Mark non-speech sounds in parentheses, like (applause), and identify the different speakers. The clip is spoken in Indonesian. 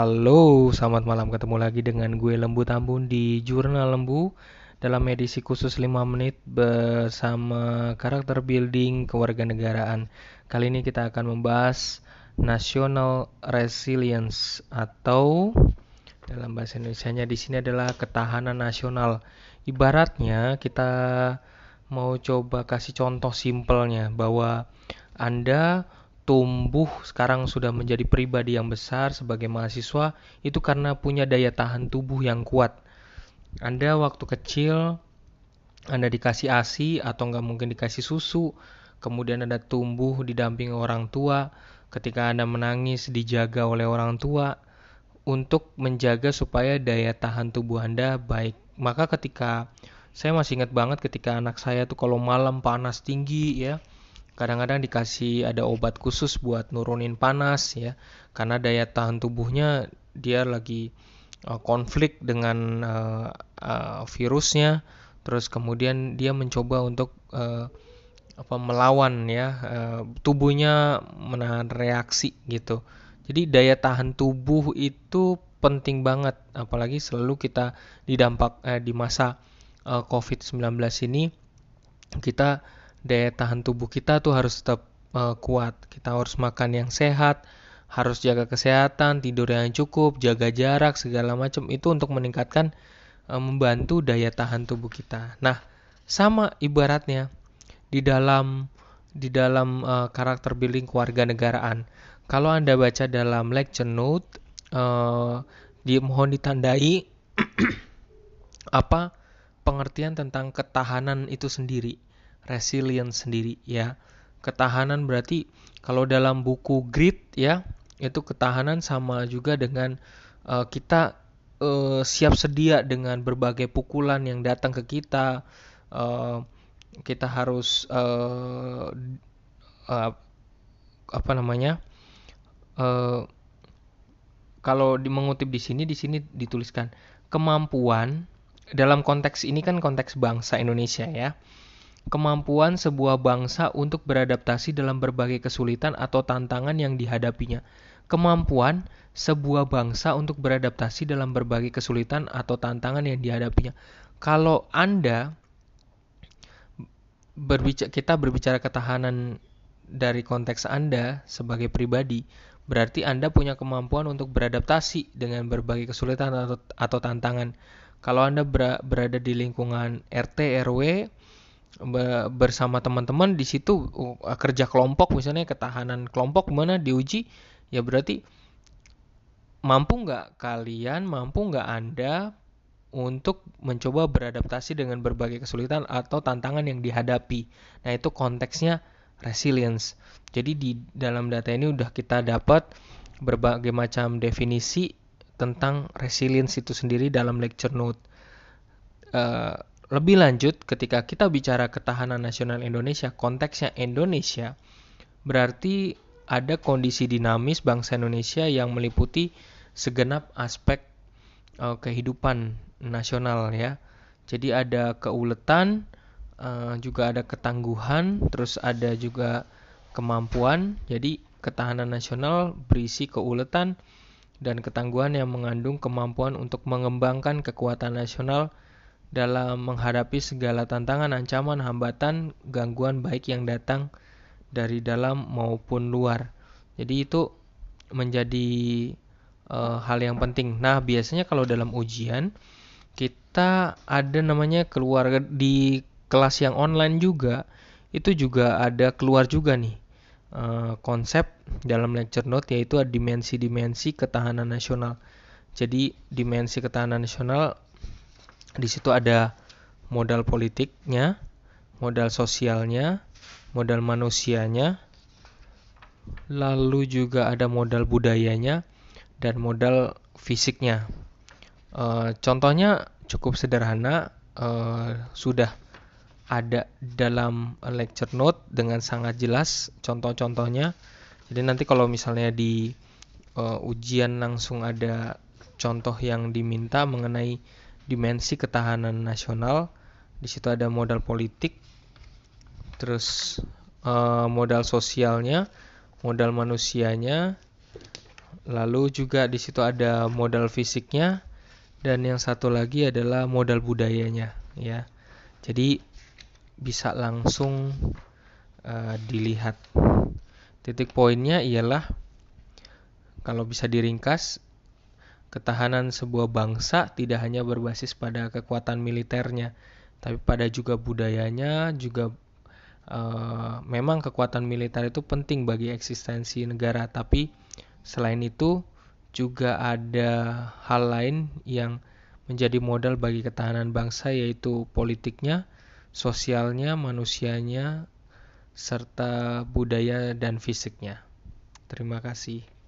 Speaker 1: Halo, selamat malam ketemu lagi dengan gue Lembu Tambun di Jurnal Lembu dalam edisi khusus 5 menit bersama karakter building kewarganegaraan. Kali ini kita akan membahas national resilience atau dalam bahasa Indonesia-nya di sini adalah ketahanan nasional. Ibaratnya kita mau coba kasih contoh simpelnya bahwa Anda tumbuh sekarang sudah menjadi pribadi yang besar sebagai mahasiswa itu karena punya daya tahan tubuh yang kuat. Anda waktu kecil Anda dikasih ASI atau nggak mungkin dikasih susu, kemudian Anda tumbuh didampingi orang tua, ketika Anda menangis dijaga oleh orang tua untuk menjaga supaya daya tahan tubuh Anda baik. Maka ketika saya masih ingat banget ketika anak saya tuh kalau malam panas tinggi ya, kadang-kadang dikasih ada obat khusus buat nurunin panas ya. Karena daya tahan tubuhnya dia lagi uh, konflik dengan uh, uh, virusnya. Terus kemudian dia mencoba untuk uh, apa melawan ya uh, tubuhnya menahan reaksi gitu. Jadi daya tahan tubuh itu penting banget. Apalagi selalu kita di dampak eh, di masa uh, COVID-19 ini kita daya tahan tubuh kita tuh harus tetap uh, kuat. Kita harus makan yang sehat, harus jaga kesehatan, tidur yang cukup, jaga jarak segala macam itu untuk meningkatkan uh, membantu daya tahan tubuh kita. Nah, sama ibaratnya di dalam di dalam uh, karakter building kewarganegaraan. Kalau Anda baca dalam lecture note uh, di mohon ditandai (clears throat) apa pengertian tentang ketahanan itu sendiri resilience sendiri ya. Ketahanan berarti kalau dalam buku grit ya, itu ketahanan sama juga dengan uh, kita uh, siap sedia dengan berbagai pukulan yang datang ke kita. Uh, kita harus uh, uh, apa namanya? Uh, kalau di, mengutip di sini di sini dituliskan kemampuan dalam konteks ini kan konteks bangsa Indonesia ya kemampuan sebuah bangsa untuk beradaptasi dalam berbagai kesulitan atau tantangan yang dihadapinya. Kemampuan sebuah bangsa untuk beradaptasi dalam berbagai kesulitan atau tantangan yang dihadapinya. Kalau Anda berbicara kita berbicara ketahanan dari konteks Anda sebagai pribadi, berarti Anda punya kemampuan untuk beradaptasi dengan berbagai kesulitan atau, atau tantangan. Kalau Anda berada di lingkungan RT RW, bersama teman-teman di situ uh, kerja kelompok misalnya ketahanan kelompok mana diuji? Ya berarti mampu nggak kalian mampu nggak anda untuk mencoba beradaptasi dengan berbagai kesulitan atau tantangan yang dihadapi? Nah itu konteksnya resilience. Jadi di dalam data ini udah kita dapat berbagai macam definisi tentang resilience itu sendiri dalam lecture note. Uh, lebih lanjut, ketika kita bicara ketahanan nasional Indonesia, konteksnya Indonesia, berarti ada kondisi dinamis bangsa Indonesia yang meliputi segenap aspek uh, kehidupan nasional ya. Jadi ada keuletan, uh, juga ada ketangguhan, terus ada juga kemampuan. Jadi ketahanan nasional berisi keuletan dan ketangguhan yang mengandung kemampuan untuk mengembangkan kekuatan nasional dalam menghadapi segala tantangan, ancaman, hambatan, gangguan baik yang datang dari dalam maupun luar. Jadi itu menjadi uh, hal yang penting. Nah, biasanya kalau dalam ujian kita ada namanya keluar di kelas yang online juga itu juga ada keluar juga nih uh, konsep dalam lecture note yaitu dimensi-dimensi ketahanan nasional. Jadi dimensi ketahanan nasional di situ ada modal politiknya, modal sosialnya, modal manusianya, lalu juga ada modal budayanya dan modal fisiknya. E, contohnya cukup sederhana, e, sudah ada dalam lecture note dengan sangat jelas contoh-contohnya. Jadi nanti kalau misalnya di e, ujian langsung ada contoh yang diminta mengenai dimensi ketahanan nasional. Di situ ada modal politik, terus uh, modal sosialnya, modal manusianya, lalu juga di situ ada modal fisiknya dan yang satu lagi adalah modal budayanya ya. Jadi bisa langsung uh, dilihat. Titik poinnya ialah kalau bisa diringkas ketahanan sebuah bangsa tidak hanya berbasis pada kekuatan militernya, tapi pada juga budayanya, juga uh, memang kekuatan militer itu penting bagi eksistensi negara, tapi selain itu juga ada hal lain yang menjadi modal bagi ketahanan bangsa yaitu politiknya, sosialnya, manusianya, serta budaya dan fisiknya. Terima kasih.